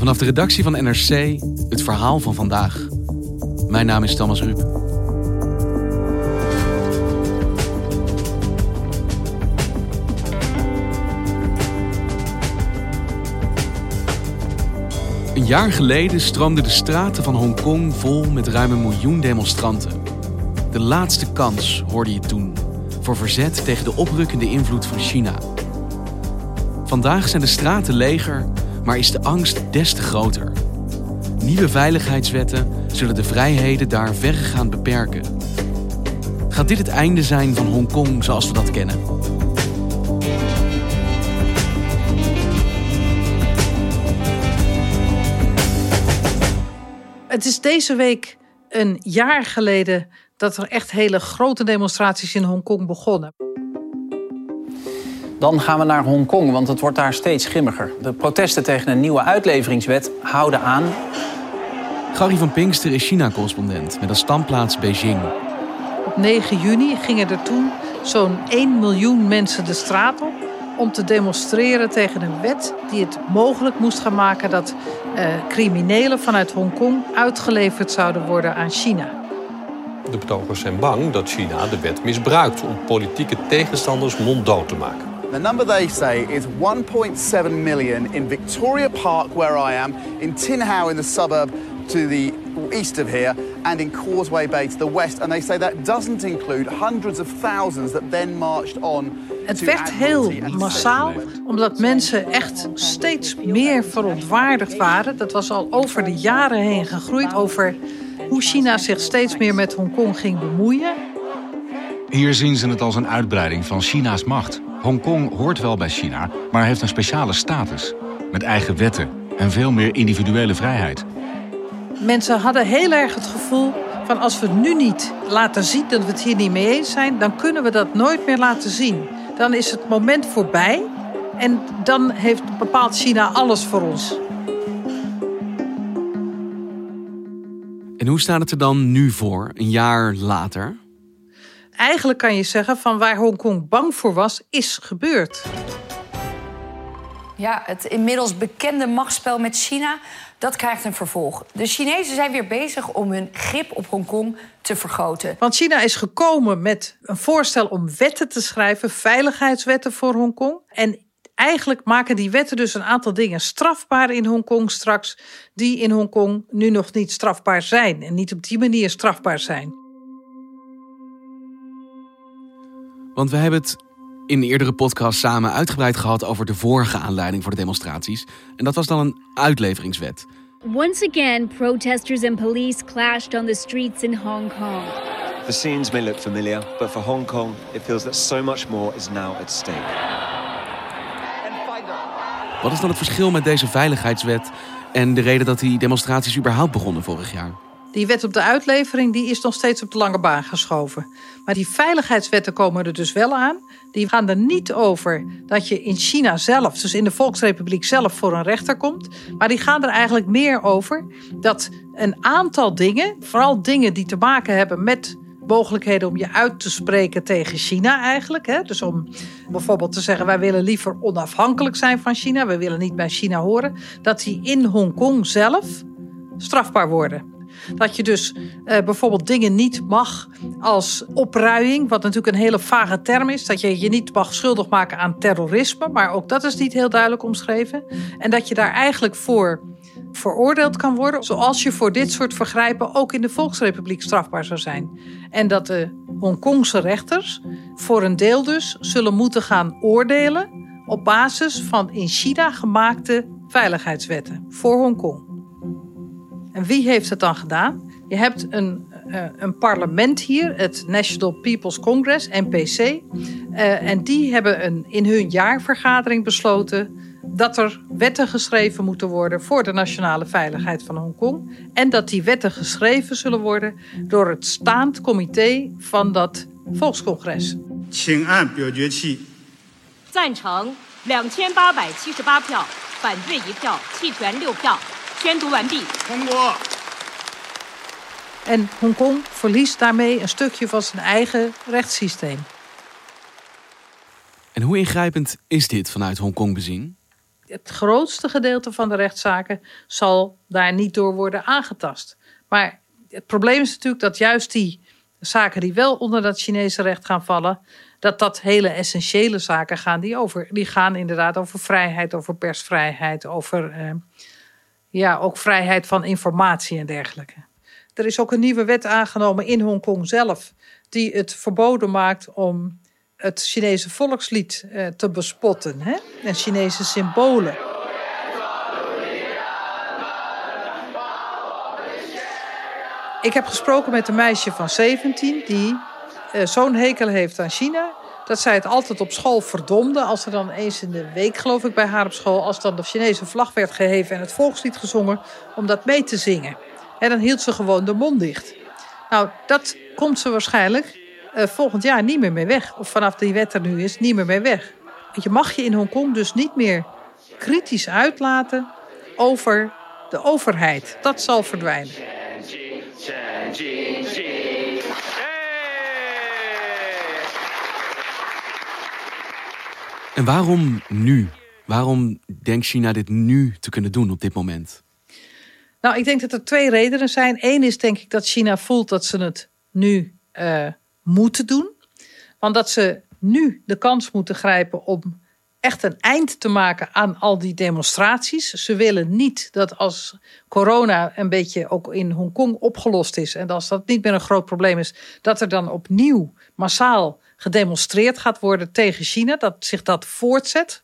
Vanaf de redactie van NRC het verhaal van vandaag. Mijn naam is Thomas Ruip. Een jaar geleden stroomden de straten van Hongkong vol met ruim een miljoen demonstranten. De laatste kans, hoorde je toen, voor verzet tegen de oprukkende invloed van China. Vandaag zijn de straten leger, maar is de angst des te groter. Nieuwe veiligheidswetten zullen de vrijheden daar verregaand beperken. Gaat dit het einde zijn van Hongkong zoals we dat kennen? Het is deze week een jaar geleden dat er echt hele grote demonstraties in Hongkong begonnen. Dan gaan we naar Hongkong, want het wordt daar steeds grimmiger. De protesten tegen een nieuwe uitleveringswet houden aan. Gary van Pinkster is China-correspondent met een standplaats Beijing. Op 9 juni gingen er toen zo'n 1 miljoen mensen de straat op om te demonstreren tegen een wet die het mogelijk moest gaan maken dat eh, criminelen vanuit Hongkong uitgeleverd zouden worden aan China. De betogers zijn bang dat China de wet misbruikt om politieke tegenstanders monddood te maken. The number they say is 1.7 million in Victoria Park, where I am, in Tin Hau in the suburb to the east of here, and in Causeway Bay to the west. And they say that doesn't include hundreds of thousands that then marched on. Het werd heel massaal, omdat mensen echt steeds meer verontwaardigd waren. Dat was al over de jaren heen gegroeid over hoe China zich steeds meer met Hongkong ging bemoeien. Hier zien ze het als een uitbreiding van China's macht. Hongkong hoort wel bij China, maar heeft een speciale status. Met eigen wetten en veel meer individuele vrijheid. Mensen hadden heel erg het gevoel van als we nu niet laten zien dat we het hier niet mee eens zijn, dan kunnen we dat nooit meer laten zien. Dan is het moment voorbij en dan heeft bepaalt China alles voor ons. En hoe staat het er dan nu voor, een jaar later? Eigenlijk kan je zeggen van waar Hongkong bang voor was, is gebeurd. Ja, het inmiddels bekende machtsspel met China, dat krijgt een vervolg. De Chinezen zijn weer bezig om hun grip op Hongkong te vergroten. Want China is gekomen met een voorstel om wetten te schrijven, veiligheidswetten voor Hongkong. En eigenlijk maken die wetten dus een aantal dingen strafbaar in Hongkong straks, die in Hongkong nu nog niet strafbaar zijn en niet op die manier strafbaar zijn. Want we hebben het in een eerdere podcast samen uitgebreid gehad over de vorige aanleiding voor de demonstraties. En dat was dan een uitleveringswet. Once again, protesters and police clashed on the streets in Hong Kong. The scenes may look familiar, but for Hong Kong, it feels that so much more is now at stake. Wat is dan het verschil met deze veiligheidswet en de reden dat die demonstraties überhaupt begonnen vorig jaar? Die wet op de uitlevering die is nog steeds op de lange baan geschoven. Maar die veiligheidswetten komen er dus wel aan. Die gaan er niet over dat je in China zelf, dus in de Volksrepubliek zelf, voor een rechter komt. Maar die gaan er eigenlijk meer over dat een aantal dingen, vooral dingen die te maken hebben met mogelijkheden om je uit te spreken tegen China eigenlijk. Hè? Dus om bijvoorbeeld te zeggen wij willen liever onafhankelijk zijn van China, we willen niet bij China horen, dat die in Hongkong zelf strafbaar worden. Dat je dus eh, bijvoorbeeld dingen niet mag als opruiing, wat natuurlijk een hele vage term is. Dat je je niet mag schuldig maken aan terrorisme, maar ook dat is niet heel duidelijk omschreven. En dat je daar eigenlijk voor veroordeeld kan worden, zoals je voor dit soort vergrijpen ook in de Volksrepubliek strafbaar zou zijn. En dat de Hongkongse rechters voor een deel dus zullen moeten gaan oordelen op basis van in China gemaakte veiligheidswetten voor Hongkong. En wie heeft het dan gedaan? Je hebt een, uh, een parlement hier, het National People's Congress, NPC. Uh, en die hebben een, in hun jaarvergadering besloten dat er wetten geschreven moeten worden voor de nationale veiligheid van Hongkong. En dat die wetten geschreven zullen worden door het staand comité van dat volkscongres. 请按表决器。赞成两千八百七十八票，反对一票，弃权六票。 宣读完毕。通过。 En Hongkong verliest daarmee een stukje van zijn eigen rechtssysteem. En hoe ingrijpend is dit vanuit Hongkong bezien? Het grootste gedeelte van de rechtszaken zal daar niet door worden aangetast. Maar het probleem is natuurlijk dat juist die zaken die wel onder dat Chinese recht gaan vallen, dat dat hele essentiële zaken gaan die over, die gaan inderdaad over vrijheid, over persvrijheid, over eh, ja, ook vrijheid van informatie en dergelijke. Er is ook een nieuwe wet aangenomen in Hongkong zelf, die het verboden maakt om het Chinese volkslied eh, te bespotten hè? en Chinese symbolen. Ik heb gesproken met een meisje van 17 die uh, zo'n hekel heeft aan China. Dat zij het altijd op school verdomde. Als er dan eens in de week, geloof ik, bij haar op school. Als dan de Chinese vlag werd geheven en het volkslied gezongen. om dat mee te zingen. En dan hield ze gewoon de mond dicht. Nou, dat komt ze waarschijnlijk uh, volgend jaar niet meer mee weg. Of vanaf die wet er nu is, niet meer mee weg. Je mag je in Hongkong dus niet meer kritisch uitlaten over de overheid. Dat zal verdwijnen. En waarom nu? Waarom denkt China dit nu te kunnen doen op dit moment? Nou, ik denk dat er twee redenen zijn. Eén is denk ik dat China voelt dat ze het nu uh, moeten doen. Want dat ze nu de kans moeten grijpen om echt een eind te maken aan al die demonstraties. Ze willen niet dat als corona een beetje ook in Hongkong opgelost is en als dat niet meer een groot probleem is, dat er dan opnieuw massaal gedemonstreerd gaat worden tegen China, dat zich dat voortzet.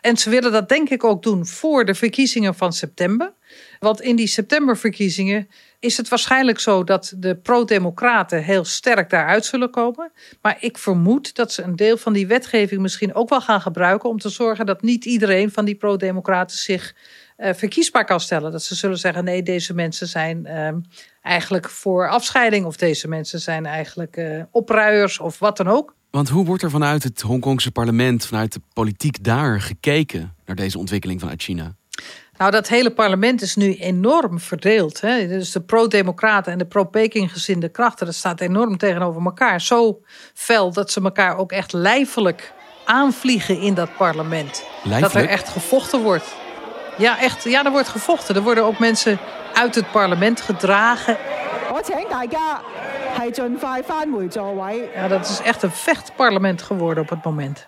En ze willen dat denk ik ook doen voor de verkiezingen van september. Want in die septemberverkiezingen is het waarschijnlijk zo dat de pro-democraten heel sterk daaruit zullen komen. Maar ik vermoed dat ze een deel van die wetgeving misschien ook wel gaan gebruiken om te zorgen dat niet iedereen van die pro-democraten zich verkiesbaar kan stellen. Dat ze zullen zeggen: nee, deze mensen zijn uh, eigenlijk voor afscheiding, of deze mensen zijn eigenlijk uh, opruiers of wat dan ook. Want hoe wordt er vanuit het Hongkongse parlement, vanuit de politiek daar gekeken naar deze ontwikkeling vanuit China? Nou, dat hele parlement is nu enorm verdeeld. Hè? Dus de pro-democraten en de pro-Peking gezinde krachten, dat staat enorm tegenover elkaar. Zo fel dat ze elkaar ook echt lijfelijk aanvliegen in dat parlement. Lijfelijk? Dat er echt gevochten wordt. Ja, echt. Ja, er wordt gevochten. Er worden ook mensen uit het parlement gedragen. Ja, dat is echt een vechtparlement geworden op het moment.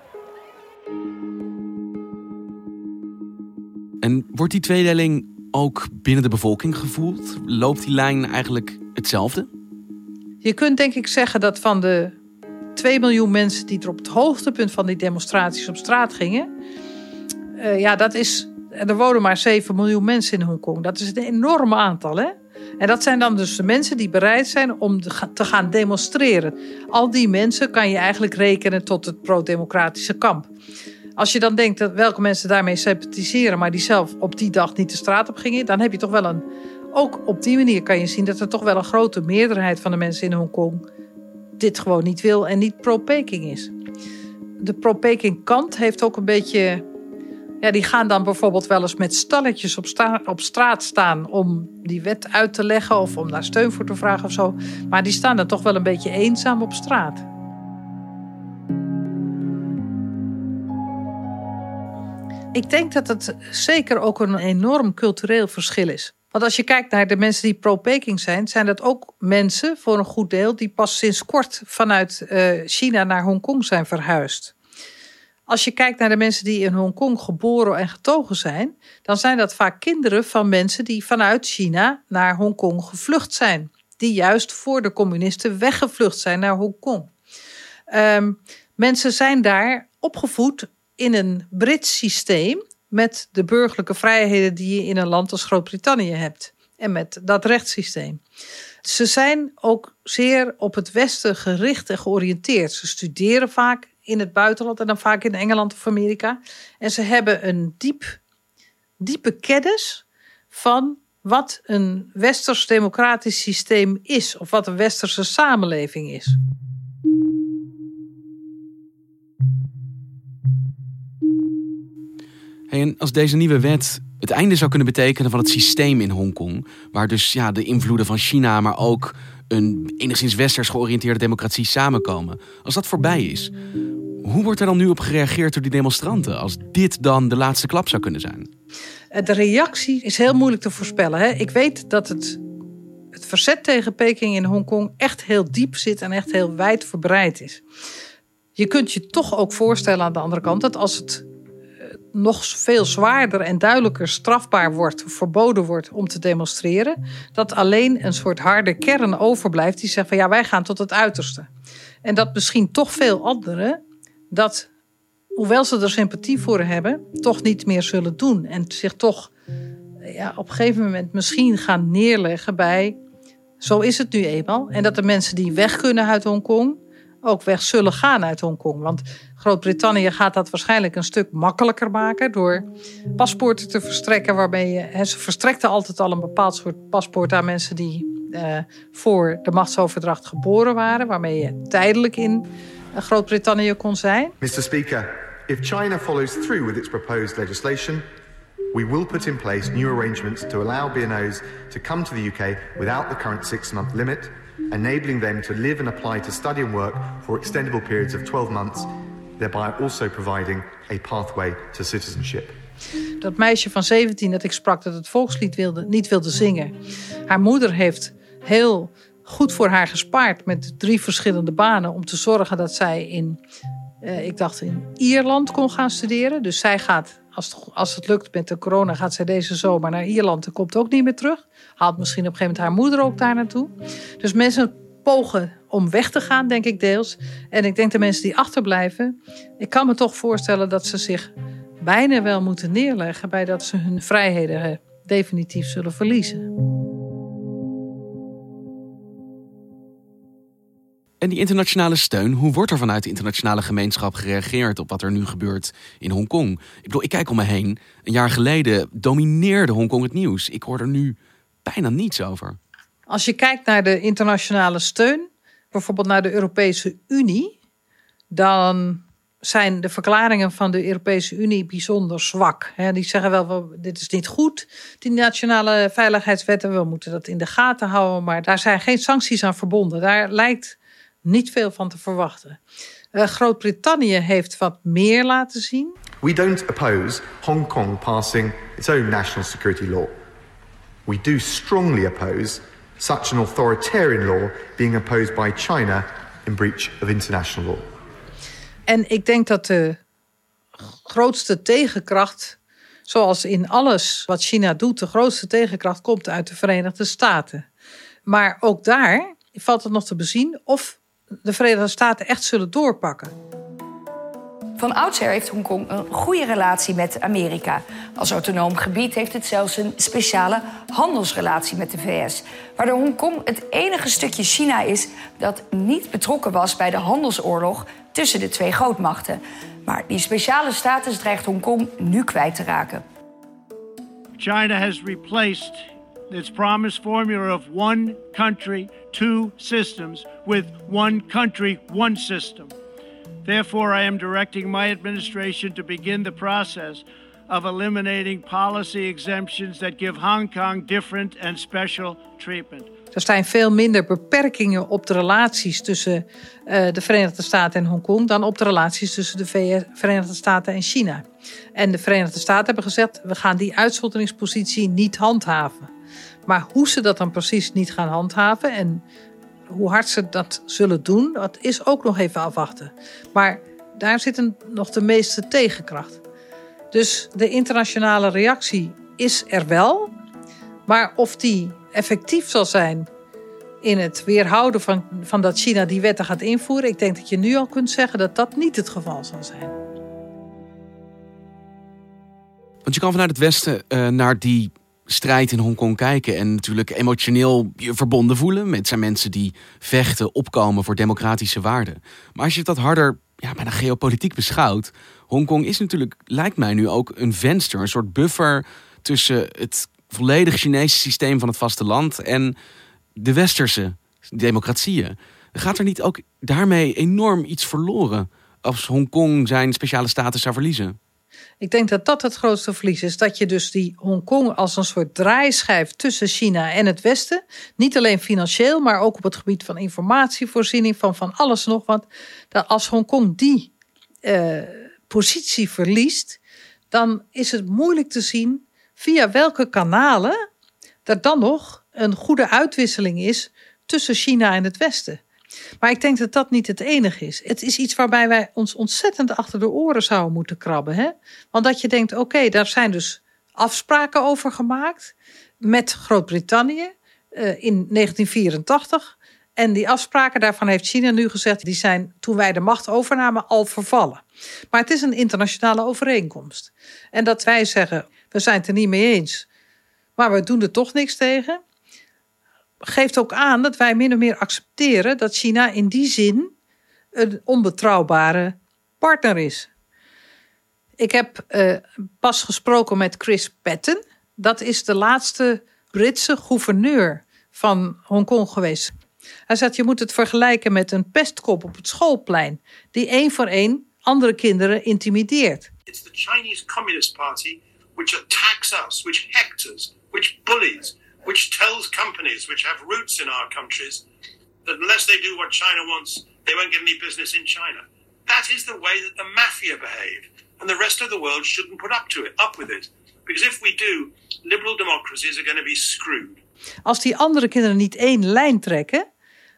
En wordt die tweedeling ook binnen de bevolking gevoeld? Loopt die lijn eigenlijk hetzelfde? Je kunt denk ik zeggen dat van de 2 miljoen mensen die er op het hoogtepunt van die demonstraties op straat gingen, uh, ja, dat is. Er wonen maar 7 miljoen mensen in Hongkong. Dat is een enorm aantal, hè? En dat zijn dan dus de mensen die bereid zijn om te gaan demonstreren. Al die mensen kan je eigenlijk rekenen tot het pro-democratische kamp. Als je dan denkt dat welke mensen daarmee sympathiseren, maar die zelf op die dag niet de straat op gingen, dan heb je toch wel een. Ook op die manier kan je zien dat er toch wel een grote meerderheid van de mensen in Hongkong dit gewoon niet wil en niet pro-Peking is. De pro-Peking kant heeft ook een beetje. Ja, die gaan dan bijvoorbeeld wel eens met stalletjes op, op straat staan om die wet uit te leggen of om daar steun voor te vragen of zo. Maar die staan dan toch wel een beetje eenzaam op straat. Ik denk dat het zeker ook een enorm cultureel verschil is. Want als je kijkt naar de mensen die pro-Peking zijn, zijn dat ook mensen voor een goed deel die pas sinds kort vanuit uh, China naar Hongkong zijn verhuisd. Als je kijkt naar de mensen die in Hongkong geboren en getogen zijn, dan zijn dat vaak kinderen van mensen die vanuit China naar Hongkong gevlucht zijn. Die juist voor de communisten weggevlucht zijn naar Hongkong. Um, mensen zijn daar opgevoed in een Brits systeem met de burgerlijke vrijheden die je in een land als Groot-Brittannië hebt. En met dat rechtssysteem. Ze zijn ook zeer op het Westen gericht en georiënteerd. Ze studeren vaak in het buitenland en dan vaak in Engeland of Amerika. En ze hebben een diep, diepe kennis van wat een westers democratisch systeem is, of wat een westerse samenleving is. en als deze nieuwe wet het einde zou kunnen betekenen van het systeem in Hongkong, waar dus ja, de invloeden van China, maar ook een enigszins westers georiënteerde democratie samenkomen. Als dat voorbij is, hoe wordt er dan nu op gereageerd door die demonstranten als dit dan de laatste klap zou kunnen zijn? Eh, de reactie is heel moeilijk te voorspellen. Hè? Ik weet dat het, het verzet tegen Peking in Hongkong echt heel diep zit en echt heel wijd verbreid is. Je kunt je toch ook voorstellen aan de andere kant dat als het nog veel zwaarder en duidelijker strafbaar wordt, verboden wordt om te demonstreren, dat alleen een soort harde kern overblijft die zegt van ja, wij gaan tot het uiterste. En dat misschien toch veel anderen dat, hoewel ze er sympathie voor hebben, toch niet meer zullen doen. En zich toch ja, op een gegeven moment misschien gaan neerleggen bij, zo is het nu eenmaal. En dat de mensen die weg kunnen uit Hongkong, ook weg zullen gaan uit Hongkong. Want Groot-Brittannië gaat dat waarschijnlijk een stuk makkelijker maken door paspoorten te verstrekken. Waarbij je, ze verstrekten altijd al een bepaald soort paspoort aan mensen die uh, voor de machtsoverdracht geboren waren, waarmee je tijdelijk in Groot-Brittannië kon zijn. Mr. Speaker, if China follows through with its proposed legislation, we will put in place new arrangements to allow BNOs to come to the UK without the current six-month limit enabling them to live and apply to study and work for extendable periods of 12 months, thereby also providing a pathway to citizenship. Dat meisje van 17 dat ik sprak dat het volkslied wilde, niet wilde zingen. Haar moeder heeft heel goed voor haar gespaard met drie verschillende banen om te zorgen dat zij in, uh, ik dacht in Ierland kon gaan studeren. Dus zij gaat, als het, als het lukt met de corona, gaat zij deze zomer naar Ierland en komt ook niet meer terug. Haalt misschien op een gegeven moment haar moeder ook daar naartoe. Dus mensen pogen om weg te gaan, denk ik deels. En ik denk de mensen die achterblijven, ik kan me toch voorstellen dat ze zich bijna wel moeten neerleggen bij dat ze hun vrijheden definitief zullen verliezen. En die internationale steun, hoe wordt er vanuit de internationale gemeenschap gereageerd op wat er nu gebeurt in Hongkong? Ik bedoel, ik kijk om me heen. Een jaar geleden domineerde Hongkong het nieuws. Ik hoor er nu bijna niets over. Als je kijkt naar de internationale steun, bijvoorbeeld naar de Europese Unie, dan zijn de verklaringen van de Europese Unie bijzonder zwak. Die zeggen wel, dit is niet goed, die nationale veiligheidswetten, we moeten dat in de gaten houden, maar daar zijn geen sancties aan verbonden. Daar lijkt niet veel van te verwachten. Uh, Groot-Brittannië heeft wat meer laten zien. We don't oppose Hong Kong passing its own national security law. We do strongly oppose such an authoritarian law being imposed by China in breach of international law. En ik denk dat de grootste tegenkracht, zoals in alles wat China doet, de grootste tegenkracht komt uit de Verenigde Staten. Maar ook daar valt het nog te bezien of de Verenigde Staten echt zullen doorpakken. Van oudsher heeft Hongkong een goede relatie met Amerika. Als autonoom gebied heeft het zelfs een speciale handelsrelatie met de VS. Waardoor Hongkong het enige stukje China is dat niet betrokken was bij de handelsoorlog tussen de twee grootmachten. Maar die speciale status dreigt Hongkong nu kwijt te raken. China has replaced its promised formula of one country, two systems with one country, one system. Therefore, I am directing my administration to begin the process of eliminating policy exemptions that give Hong Kong different and special treatment. Er zijn veel minder beperkingen op de relaties tussen uh, de Verenigde Staten en Hongkong dan op de relaties tussen de Verenigde Staten en China. En de Verenigde Staten hebben gezegd: we gaan die uitzonderingspositie niet handhaven. Maar hoe ze dat dan precies niet gaan handhaven en hoe hard ze dat zullen doen, dat is ook nog even afwachten. Maar daar zit nog de meeste tegenkracht. Dus de internationale reactie is er wel. Maar of die effectief zal zijn in het weerhouden van, van dat China die wetten gaat invoeren, ik denk dat je nu al kunt zeggen dat dat niet het geval zal zijn. Want je kan vanuit het Westen uh, naar die strijd in Hongkong kijken en natuurlijk emotioneel je verbonden voelen. met zijn mensen die vechten, opkomen voor democratische waarden. Maar als je dat harder ja, bijna geopolitiek beschouwt, Hongkong is natuurlijk, lijkt mij nu ook een venster, een soort buffer tussen het volledig Chinese systeem van het vasteland en de westerse democratieën. Gaat er niet ook daarmee enorm iets verloren als Hongkong zijn speciale status zou verliezen? Ik denk dat dat het grootste verlies is. Dat je dus die Hongkong als een soort draaischijf tussen China en het Westen. Niet alleen financieel, maar ook op het gebied van informatievoorziening, van van alles nog wat. Dat als Hongkong die uh, positie verliest, dan is het moeilijk te zien via welke kanalen er dan nog een goede uitwisseling is tussen China en het Westen. Maar ik denk dat dat niet het enige is. Het is iets waarbij wij ons ontzettend achter de oren zouden moeten krabben. Hè? Want dat je denkt, oké, daar zijn dus afspraken over gemaakt met Groot-Brittannië uh, in 1984. En die afspraken, daarvan heeft China nu gezegd, die zijn toen wij de macht overnamen al vervallen. Maar het is een internationale overeenkomst. En dat wij zeggen, we zijn het er niet mee eens, maar we doen er toch niks tegen geeft ook aan dat wij min meer accepteren dat China in die zin een onbetrouwbare partner is. Ik heb uh, pas gesproken met Chris Patten. Dat is de laatste Britse gouverneur van Hongkong geweest. Hij zegt: Je moet het vergelijken met een pestkop op het schoolplein, die één voor één andere kinderen intimideert. It's the Chinese Communist Party which attacks us, which hectors, which bullies, which tells companies which have roots in our countries that unless they do what China wants, they won't get any business in China. That is the way that the mafia behave. And the rest of the world shouldn't put up to it, up with it. Because if we do, liberal democracies are going to be screwed. Als die andere kinderen niet één lijn trekken,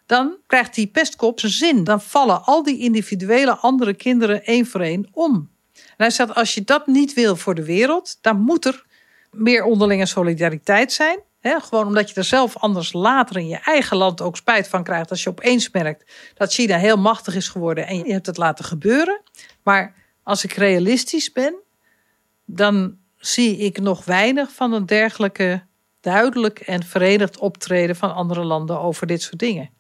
dan krijgt die pestkop zijn zin. Dan vallen al die individuele andere kinderen één voor één om. En hij zegt, als je dat niet wil voor de wereld, dan moet er meer onderlinge solidariteit zijn gewoon omdat je er zelf anders later in je eigen land ook spijt van krijgt. Als je opeens merkt dat China heel machtig is geworden en je hebt het laten gebeuren. Maar als ik realistisch ben, dan zie ik nog weinig van een dergelijke duidelijk en verenigd optreden van andere landen over dit soort dingen.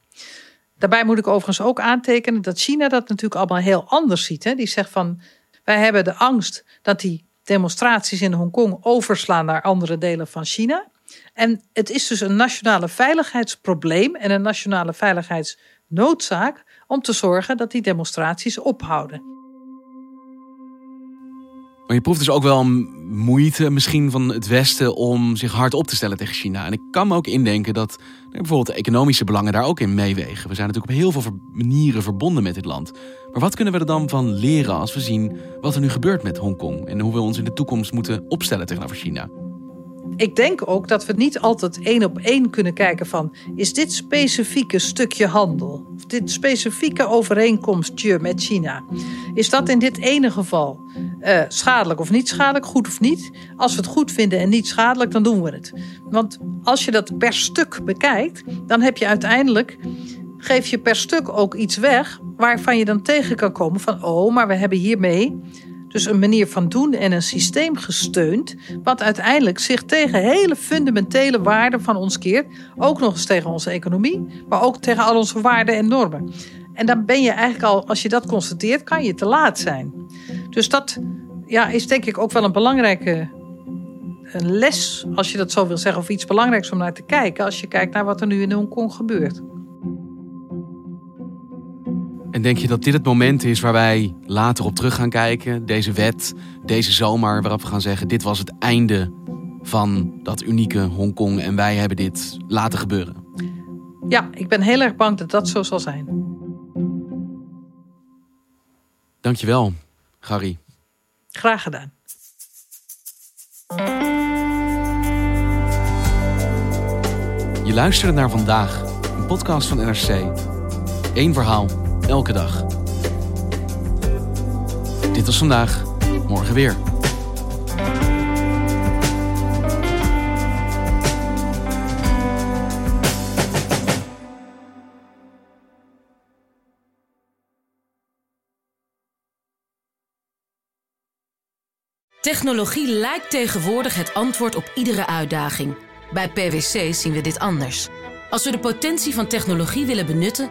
Daarbij moet ik overigens ook aantekenen dat China dat natuurlijk allemaal heel anders ziet. Die zegt van wij hebben de angst dat die demonstraties in Hongkong overslaan naar andere delen van China. En het is dus een nationale veiligheidsprobleem en een nationale veiligheidsnoodzaak om te zorgen dat die demonstraties ophouden. Maar je proeft dus ook wel moeite misschien van het Westen om zich hard op te stellen tegen China. En ik kan me ook indenken dat bijvoorbeeld de economische belangen daar ook in meewegen. We zijn natuurlijk op heel veel manieren verbonden met dit land. Maar wat kunnen we er dan van leren als we zien wat er nu gebeurt met Hongkong en hoe we ons in de toekomst moeten opstellen tegenover China? Ik denk ook dat we niet altijd één op één kunnen kijken van... is dit specifieke stukje handel, of dit specifieke overeenkomstje met China... is dat in dit ene geval uh, schadelijk of niet schadelijk, goed of niet? Als we het goed vinden en niet schadelijk, dan doen we het. Want als je dat per stuk bekijkt, dan heb je uiteindelijk... geef je per stuk ook iets weg waarvan je dan tegen kan komen van... oh, maar we hebben hiermee dus een manier van doen en een systeem gesteund, wat uiteindelijk zich tegen hele fundamentele waarden van ons keert. Ook nog eens tegen onze economie, maar ook tegen al onze waarden en normen. En dan ben je eigenlijk al, als je dat constateert, kan je te laat zijn. Dus dat ja, is denk ik ook wel een belangrijke een les, als je dat zo wil zeggen, of iets belangrijks om naar te kijken, als je kijkt naar wat er nu in Hongkong gebeurt. En denk je dat dit het moment is waar wij later op terug gaan kijken? Deze wet, deze zomer, waarop we gaan zeggen: dit was het einde van dat unieke Hongkong en wij hebben dit laten gebeuren? Ja, ik ben heel erg bang dat dat zo zal zijn. Dankjewel, Gary. Graag gedaan. Je luisterde naar vandaag, een podcast van NRC. Eén verhaal elke dag. Dit was vandaag. Morgen weer. Technologie lijkt tegenwoordig het antwoord op iedere uitdaging. Bij PwC zien we dit anders. Als we de potentie van technologie willen benutten,